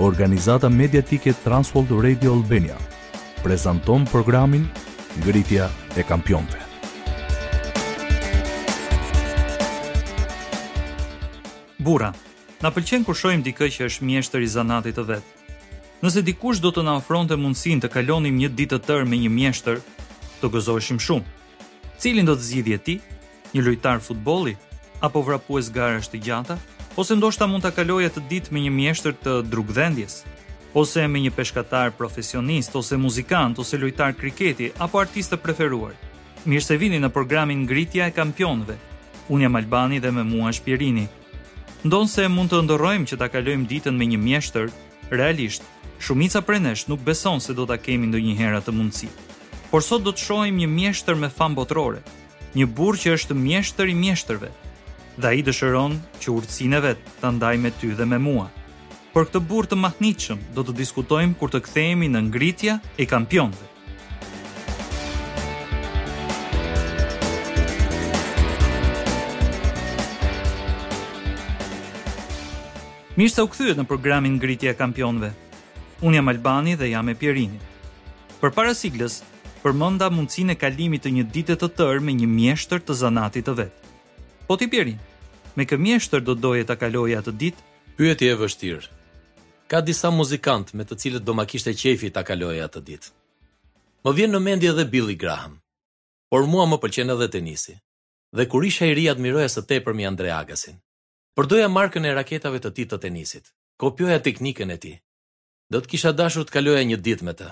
Organizata mediatike Transworld Radio Albania prezanton programin Ngritja e Kampionëve. Burra, na pëlqen kur shohim dikë që është mjeshtër i zanatit të vet. Nëse dikush do të na ofronte mundësinë të kalonim një ditë të tërë me një mjeshtër, të gëzoheshim shumë. Cilin do të zgjidhje ti? Një lojtar futbolli? Apo vrapues garash të gjata? Ose ndoshta mund ta kaloje atë ditë me një mjeshtër të drugdhendjes? Ose me një peshkatar profesionist, ose muzikant, ose lojtar kriketi, apo artist të preferuar? Mirë se vini në programin Ngritja e Kampionëve. Unë jam Albani dhe me mua është Pjerini. Ndonëse mund të ëndërrojmë që ta kalojmë ditën me një mjeshtër, Realisht, shumica prej nesh nuk beson se do ta kemi ndonjëherë atë mundësi. Por sot do të shohim një mjeshtër me famë botërore, një burrë që është mjeshtër i mjeshtërve. Dhe ai dëshiron që urtësinë e vet ta ndajë me ty dhe me mua. Për këtë burrë të mahnitshëm do të diskutojmë kur të kthehemi në Ngritja e Kampionëve. Mirë se u kthyet në programin Ngritja e Kampionëve. Unë jam Albani dhe jam me Pierinin. Përpara siglës, përmenda mundësinë e kalimit të një dite të tërë me një mjeshtër të zanatit të vet. Po ti Pierin, me kë mjeshtër do doje ta kaloje atë ditë? Pyetje e vështirë. Ka disa muzikantë me të cilët do ma kishte qejfi ta kaloja atë ditë. Më vjen në mendje edhe Billy Graham. Por mua më pëlqen edhe tenisi. Dhe kur isha i ri admiroja së tepërmi Andre Agasin. Përdoja markën e raketave të tij të tenisit. Kopjoja teknikën e tij. Do të kisha dashur të kaloja një ditë me të.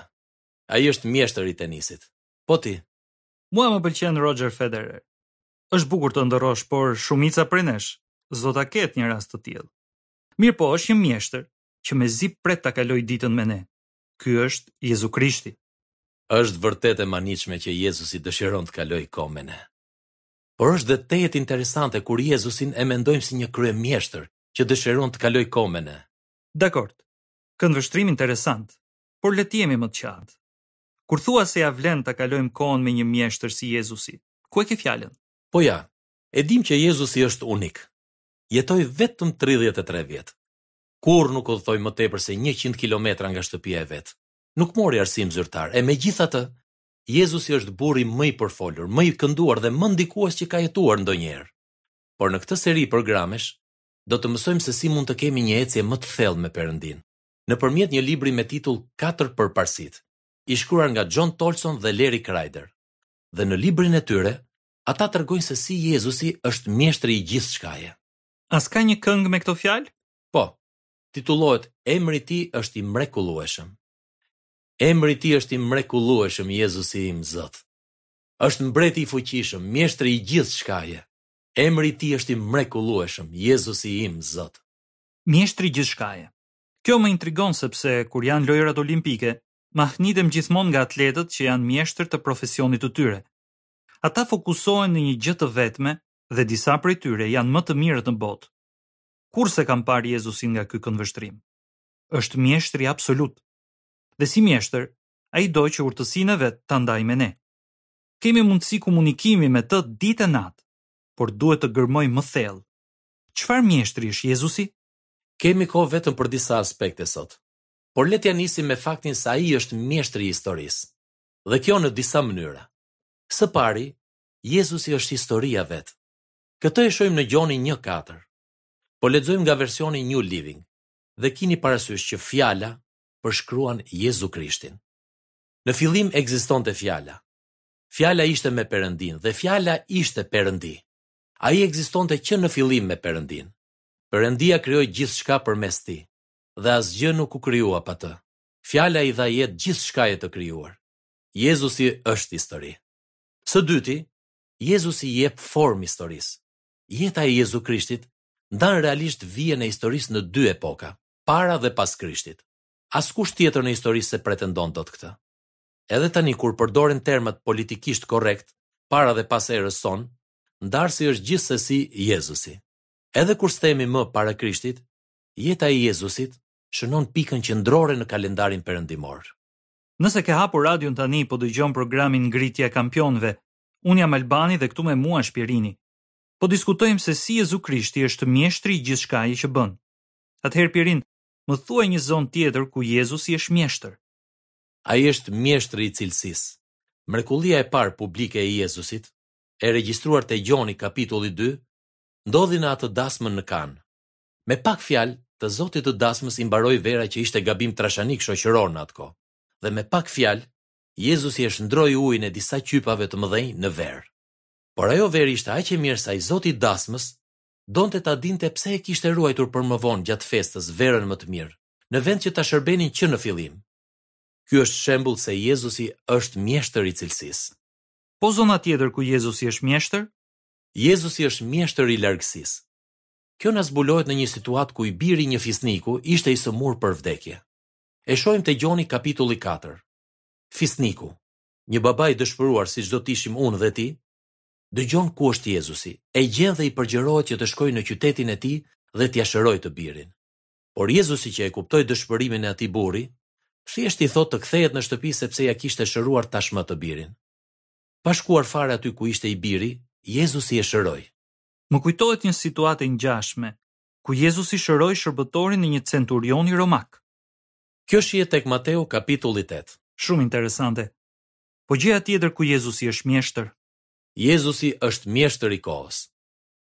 Ai është mjeshtër i tenisit. Po ti? Mua më pëlqen Roger Federer. Është bukur të ëndërrosh, por shumica prej nesh s'do ta ketë një rast të tillë. Mirëpo është një mjeshtër që mezi pret ta kalojë ditën me ne. Ky është Jezu Krishti. Është vërtet e mahnitshme që Jezusi dëshiron të kalojë kohë me ne. Por është dhe tejet interesante kur Jezusin e mendojmë si një kryemjeshtër që dëshiron të kalojë kohë me ne. Dakord. Këndvështrim interesant, por le të jemi më të qartë. Kur thua se ia vlen ta kalojmë kohën me një mjeshtër si Jezusi, ku e ke fjalën? Po ja, e dimë që Jezusi është unik. jetoi vetëm tridhjetë e tre vjet. Kurrë nuk udhëtoi më tepër se njëqind kilometra nga shtëpia e vet. Nuk mori arsim zyrtar, e megjithatë, Jezusi është burri më i përfolur, më i kënduar dhe më ndikues që ka jetuar ndonjëherë. Por në këtë seri programesh, do të mësojmë se si mund të kemi një ecje më të thellë me Perëndinë, nëpërmjet një libri me titull Katër përparësitë, i shkruar nga John Tolson dhe Larry Kreider. Dhe në librin e tyre, Ata tregojnë se si Jezusi është mjeshtri i gjithçkaje. A s'ka një këngë me këto fjalë? Po. Titullohet Emri i tij është i mrekullueshëm. Emri i tij është i mrekullueshëm, Jezusi im, Zot. Është mbreti i fuqishëm, mjeshtri i gjithçkaje. Emri i tij është i mrekullueshëm, Jezusi im, Zot. Mjeshtri i gjithçkaje. Kjo më intrigon sepse kur janë Lojërat Olimpike, mahnitem gjithmonë nga atletët që janë mjeshtër të profesionit të tyre. Ata fokusohen në një gjë të vetme dhe disa prej tyre janë më të mirët në botë. Kurrë s'e kam parë Jezusin nga ky këndvështrim. Është mjeshtri absolut. Dhe si mjeshtër, ai do që urtësinë e vet ta ndajë me ne. Kemi mundësi komunikimi me të ditë e natë, por duhet të gërmojmë më thellë. Çfarë mjeshtri është Jezusi? Kemi kohë vetëm për disa aspekte sot. Por le t'ia nisim me faktin se ai është mjeshtri i historisë. Dhe kjo në disa mënyra. Së pari, Jezusi është historia vetë. Këtë e shohim në Gjoni një katër. Po lexojmë nga versioni New Living, dhe kini parasysh që Fjala përshkruan Jezu Krishtin. Në fillim ekzistonte Fjala. Fjala ishte me Perëndinë dhe Fjala ishte Perëndi. Ai ekzistonte që në fillim me Perëndinë. Perëndia krijoi gjithçka përmes tij, dhe asgjë nuk u krijua pa të. Fjala i dha jetë gjithçkaje të krijuar. Jezusi është historia. Së dyti, Jezusi i jep formë historisë. Jeta e Jezu Krishtit ndan realisht vijën e historisë në dy epoka, para dhe pas Krishtit. Askush tjetër në histori s'e pretendon dot këtë. Edhe tani kur përdorim termat politikisht korrekt, para dhe pas erës sonë, ndarësi është gjithsesi Jezusi. Edhe kur s'themi më para Krishtit, jeta e Jezusit shënon pikën qendrore në kalendarin perëndimor. Nëse ke hapur radion tani po dëgjon programin Ngritja e Kampionëve. Unë jam Albani dhe këtu me mua është Pjerini. Po diskutojmë se si Jezu Krishti është mjeshtri i gjithçkaje që bën. Atëherë Pjerin, më thuaj një zonë tjetër ku Jezusi është mjeshtër. Ai është mjeshtri i cilësisë. Mrekullia e parë publike e Jezusit, e regjistruar te Gjoni kapitulli dy, ndodhi në atë dasmën në Kanë. Me pak fjalë, të zotit të dasmës i mbaroi vera që ishte gabim trashanik shoqëror në atë kohë. Dhe me pak fjalë, Jezusi e shndërroi ujin e disa qypave të mëdhenj në verë. Por ajo verë ishte aq e mirë sa i zoti i dasmës donte ta dinte pse e kishte ruajtur për më vonë gjatë festës verën më të mirë, në vend që ta shërbenin që në fillim. Ky është shembull se Jezusi është mjeshtër i cilësisë. Po zona tjetër ku Jezusi është mjeshtër? Jezusi është mjeshtër i largësisë. Kjo na zbulohet në një situatë ku i biri i një fisniku ishte i sëmurë për vdekje. E shohim te Gjoni kapitulli katër. Fisniku, një baba i dëshpëruar siç do të ishim unë dhe ti, dëgjon ku është Jezusi, e gjen dhe i përgjërohet që të shkojë në qytetin e tij dhe t'ia shërojë të birin. Por Jezusi që e kuptoi dëshpërimin e atij burri, thjesht i thotë të kthehet në shtëpi sepse ia kishte shëruar tashmë të birin. Pa shkuar fare aty ku ishte i biri, Jezusi e shëroi. Më kujtohet një situatë e ngjashme, ku Jezusi shëroi shërbëtorin e një centurioni romak. Kjo shihet tek Mateu kapitulli tetë. Shumë interesante. Po gjëja tjetër ku Jezusi është mjeshtër? Jezusi është mjeshtër i kohës.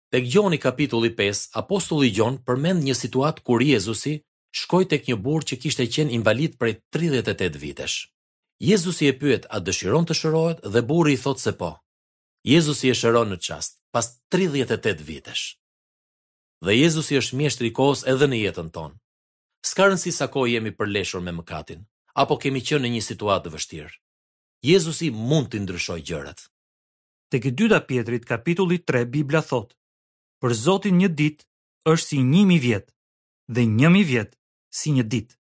Tek Gjoni kapitulli pesë, apostulli Gjon përmend një situatë kur Jezusi shkoi tek një burrë që kishte qenë invalid prej tridhjetë e tetë vitesh. Jezusi e pyet a dëshiron të shërohet dhe burri i thotë se po. Jezusi e shëron në çast, pas tridhjetë e tetë vitesh. Dhe Jezusi është mjeshtri i kohës edhe në jetën tonë. S'ka rëndësi sa kohë jemi përleshur me mëkatin, apo kemi qenë në një situatë të vështirë. Jezusi mund t'i ndryshojë gjërat. Tek e dyta Pjetrit kapitulli tre Bibla thotë, Për Zotin një ditë është si një mijë vjet, dhe një mijë vjet si një ditë.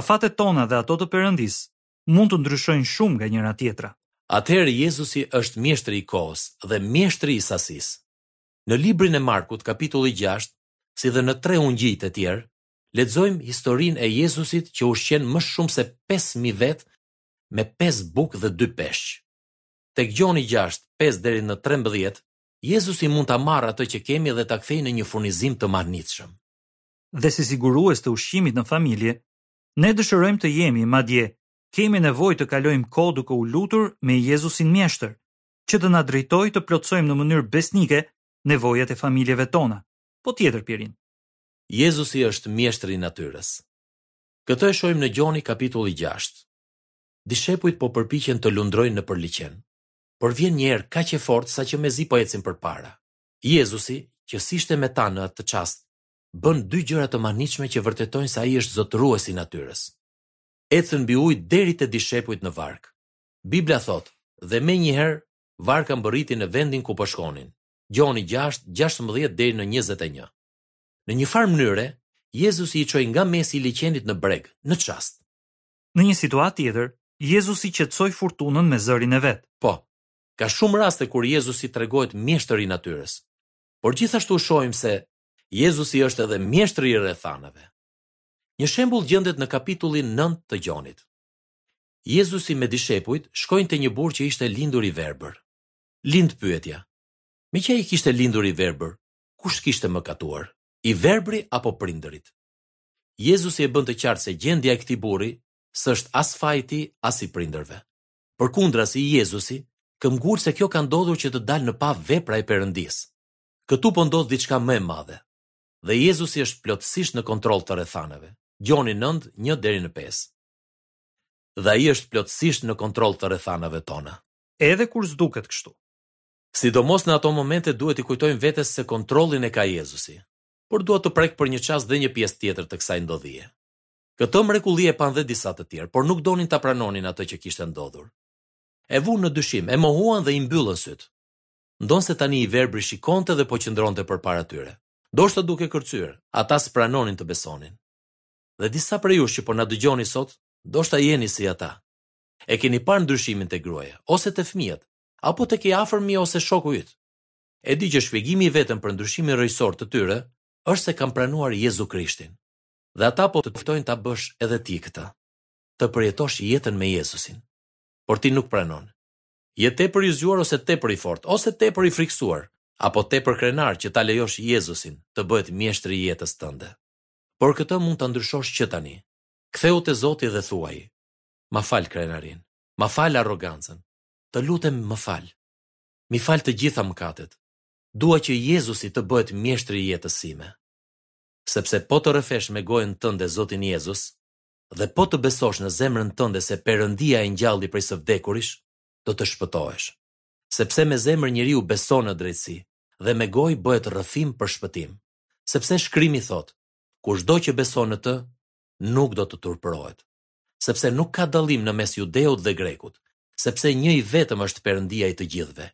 Afatet tona dhe ato të Perëndisë mund të ndryshojnë shumë nga njëra-tjetra. Atëherë Jezusi është mjeshtri i kohës dhe mjeshtri i sasisë. Në librin e Markut, kapitulli gjashtë, si dhe në tre Ungjijtë e tjerë, lexojmë historinë e Jezusit që ushqen më shumë se pesë mijë vetë me pesë bukë dhe dy peshq. Tek Gjoni gjashtë, pesë deri në trembëdhjetë, Jezusi mund ta marrë atë që kemi dhe ta kthejë në një furnizim të mahnitshëm. Dhe si sigurues të ushqimit në familje, Ne dëshirojmë të jemi, madje, kemi nevojë të kalojmë kohë duke u lutur me Jezusin Mjeshtër, që të na drejtojë të plotësojmë në mënyrë besnike nevojat e familjeve tona. Po tjetër, Pirin. Jezusi është mjeshtri i natyrës. Këtë e shohim në Gjoni kapitulli gjashtë. Dishepujt po përpiqen të lundrojnë nëpër liqen, por vjen një erë kaq e fortë saqë mezi po ecin përpara. Jezusi, që s'ishte me ta në atë çast, bën dy gjëra të mahnitshme që vërtetojnë se ai është zotërues i natyrës. Ecën mbi ujë deri te dishepujt në varkë. Bibla thotë, Dhe menjëherë varka mbërriti në vendin ku po shkonin. Gjoni gjashtë, gjashtëmbëdhjetë deri në njëzet e një. Në njëfarë mënyre, Jezusi i çoi nga mesi i liqenit në breg, në çast. Në një situatë tjetër, Jezusi qetësoi furtunën me zërin e vet. Po, ka shumë raste kur Jezusi tregohet mjeshtër i natyrës. Por gjithashtu shohim se Jezusi është edhe mjeshtri i rrethanave. Një shembull gjendet në kapitullin nëntë të Gjonit. Jezusi me dishepujt shkojnë te një burrë që ishte lindur i verbër. Lind pyetja, Meqë ai kishte lindur i verbër, kush kishte mëkatuar, i verbri apo prindërit? Jezusi e bën të qartë se gjendja e këtij burri s'është as faj i tij, as i prindërve. Përkundrazi, Jezusi këmbgul se kjo ka ndodhur që të dalë në pah vepra e Perëndisë. Këtu po ndodh diçka më e madhe. Dhe Jezusi është plotësisht në kontroll të rrethanave. Gjoni nëntë, një deri në pesë. Dhe ai është plotësisht në kontroll të rrethanave tona. Edhe kur s'duket kështu. Sidomos në ato momente duhet t'i kujtojmë vetes se kontrollin e ka Jezusi. Por dua të prek për një çast dhe një pjesë tjetër të kësaj ndodhie. Këtë mrekulli e panë dhe disa të tjerë, por nuk donin ta pranonin atë që kishte ndodhur. E vunë në dyshim, e mohuan dhe i mbyllën sytë. ndonëse tani i verbri shikonte dhe po qëndronte përpara tyre. Ndoshta duke kërcyer, ata s'pranonin të besonin. Dhe disa prej jush që po na dëgjoni sot, ndoshta jeni si ata. E keni parë ndryshimin te gruaja, ose te fëmijët, apo tek i afërmi ose shoku yt. E di që shpjegimi i vetëm për ndryshimin rrënjësor të tyre është se kanë pranuar Jezu Krishtin. Dhe ata po të ftojnë ta bësh edhe ti këtë. Të përjetosh jetën me Jezusin. Por ti nuk pranon. Je tepër i zgjuar ose tepër i fortë, ose tepër i frikësuar, apo tepër krenar që ta lejosh Jezusin të bëhet mjeshtri i jetës tënde. Por këtë mund ta ndryshosh që tani. Kthehu te Zoti dhe thuaji, Ma fal krenarinë. Ma fal arrogancën. Të lutem më fal. M'i fal të gjitha mëkatet. Dua që Jezusi të bëhet mjeshtri i jetës sime. Sepse po të rrëfesh me gojën tënde Zotin Jezus, dhe po të besosh në zemrën tënde se Perëndia e ngjalli prej së vdekurish, do të shpëtohesh. Sepse me zemër njeriu beson në drejtësi dhe me gojë bëhet rrëfim për shpëtim. Sepse Shkrimi thotë, Kushdo që beson në të, nuk do të turpërohet. Sepse nuk ka dallim në mes judeut dhe grekut, sepse një i vetëm është Perëndia i të gjithëve,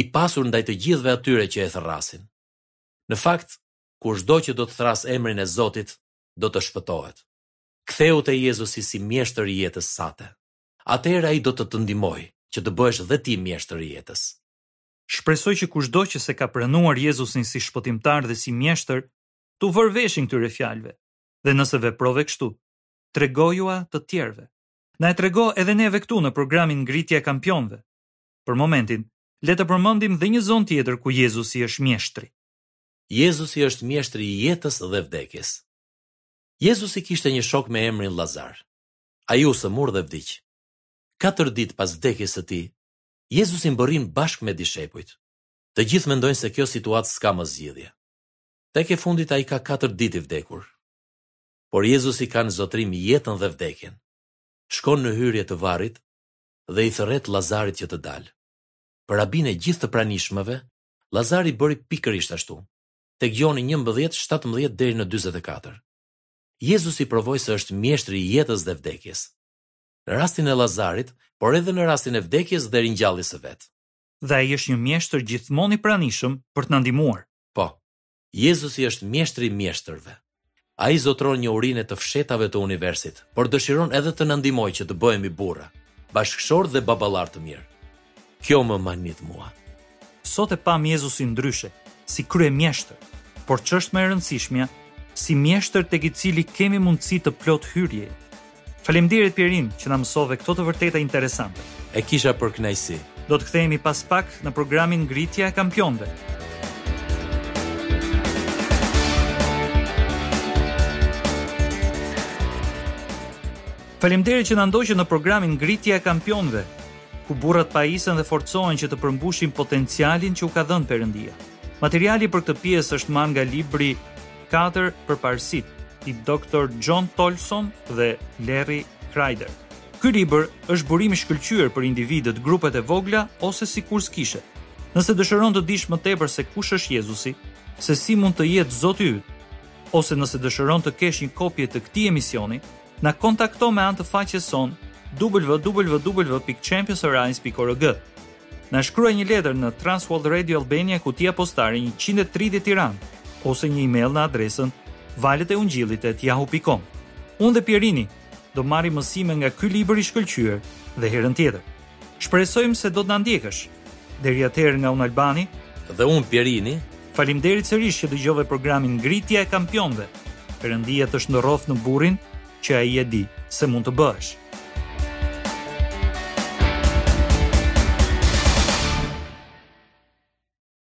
i pasur ndaj të gjithëve atyre që e thërrasin. Në fakt, kushdo që do të thërrasë emrin e Zotit, do të shpëtohet. Kthehu te Jezusi si mjeshtër i jetës sate. Atëherë Ai do të të ndihmojë që të bëhesh dhe ti mjeshtër i jetës. Shpresoj që kushdo që s'e ka pranuar Jezusin si Shpëtimtar dhe si Mjeshtër, t'u vërë veshin këtyre fjalëve, dhe nëse veprove kështu, tregojua të tjerëve. Na e trego edhe neve këtu në programin Ngritja e Kampionëve. Për momentin, le të përmendim dhe një zonë tjetër ku Jezusi është Mjeshtri. Jezusi është Mjeshtri i jetës dhe vdekjes. Jezusi kishte një shok me emrin Llazar. Ai u sëmur dhe vdiq. Katër ditë pas vdekjes së tij, Jezusi mbërrin bashkë me dishepujt. Të gjithë mendojnë se kjo situatë s'ka më zgjidhje. Tek e fundit ai ka katër ditë i vdekur. Por Jezusi ka në zotërim jetën dhe vdekjen. Shkon në hyrje të varrit dhe i thërret Llazarit që të dalë. Për habinë e gjithë të pranishmëve, Llazari bëri pikërisht ashtu. tek Gjoni njëmbëdhjetë, shtatëmbëdhjetë deri në dyzet e katër. Jezusi provoi se është mjeshtri i jetës dhe vdekjes. Në rastin e Llazarit, por edhe në rastin e vdekjes dhe ringjalljes së vet. Dhe ai është një mjeshtër gjithmonë i pranishëm për të na ndihmuar. Po. Jezusi është mjeshtri i mjeshtërve. Ai zotëron njohurinë e të fshehtave të universit, por dëshiron edhe të na ndihmojë që të bëhemi burra, bashkëshortë dhe baballarë të mirë. Kjo më mahnit mua. Sot e pamë Jezusin ndryshe, si kryemjeshtër, por ç'është më e rëndësishmja, si mjeshtër tek i cili kemi mundësi të plotë hyrjeje. Faleminderit Pierin që na mësove këto të vërteta interesante. E kisha për kënaqësi. Do të kthehemi pas pak në programin Ngritja e Kampionëve. Faleminderit që na ndoqët në programin Ngritja e Kampionëve, ku burrat pajisen dhe forcohen që të përmbushin potencialin që u ka dhënë Perëndia. Materiali për këtë pjesë është marrë nga libri katër përparësitë i Dr. John Tolson dhe Larry Kreider. Ky libër është burim i shkëlqyer për individët, grupet e vogla ose si kurs kishe. Nëse dëshiron të dish më tepër se kush është Jezusi, se si mund të jetë Zoti yt, ose nëse dëshiron të kesh një kopje të këtij emisioni, na kontakto me anë të faqes sonë www.championsarise.org. Na shkruaj një letër në Transworld Radio Albania kutia postare 130 Tiranë ose një email në adresën valeteungjillit@yahoo.com. Unë dhe Pierini do marrim mësime nga ky libër i shkëlqyer dhe herën tjetër. Shpresojmë se do të na ndjekësh. Deri atëherë nga unë Albani dhe unë Pierini, faleminderit sërish që dëgjove programin Ngritja e Kampionëve. Perëndia të shndërroftë në burrin që ai e di se mund të bëhesh.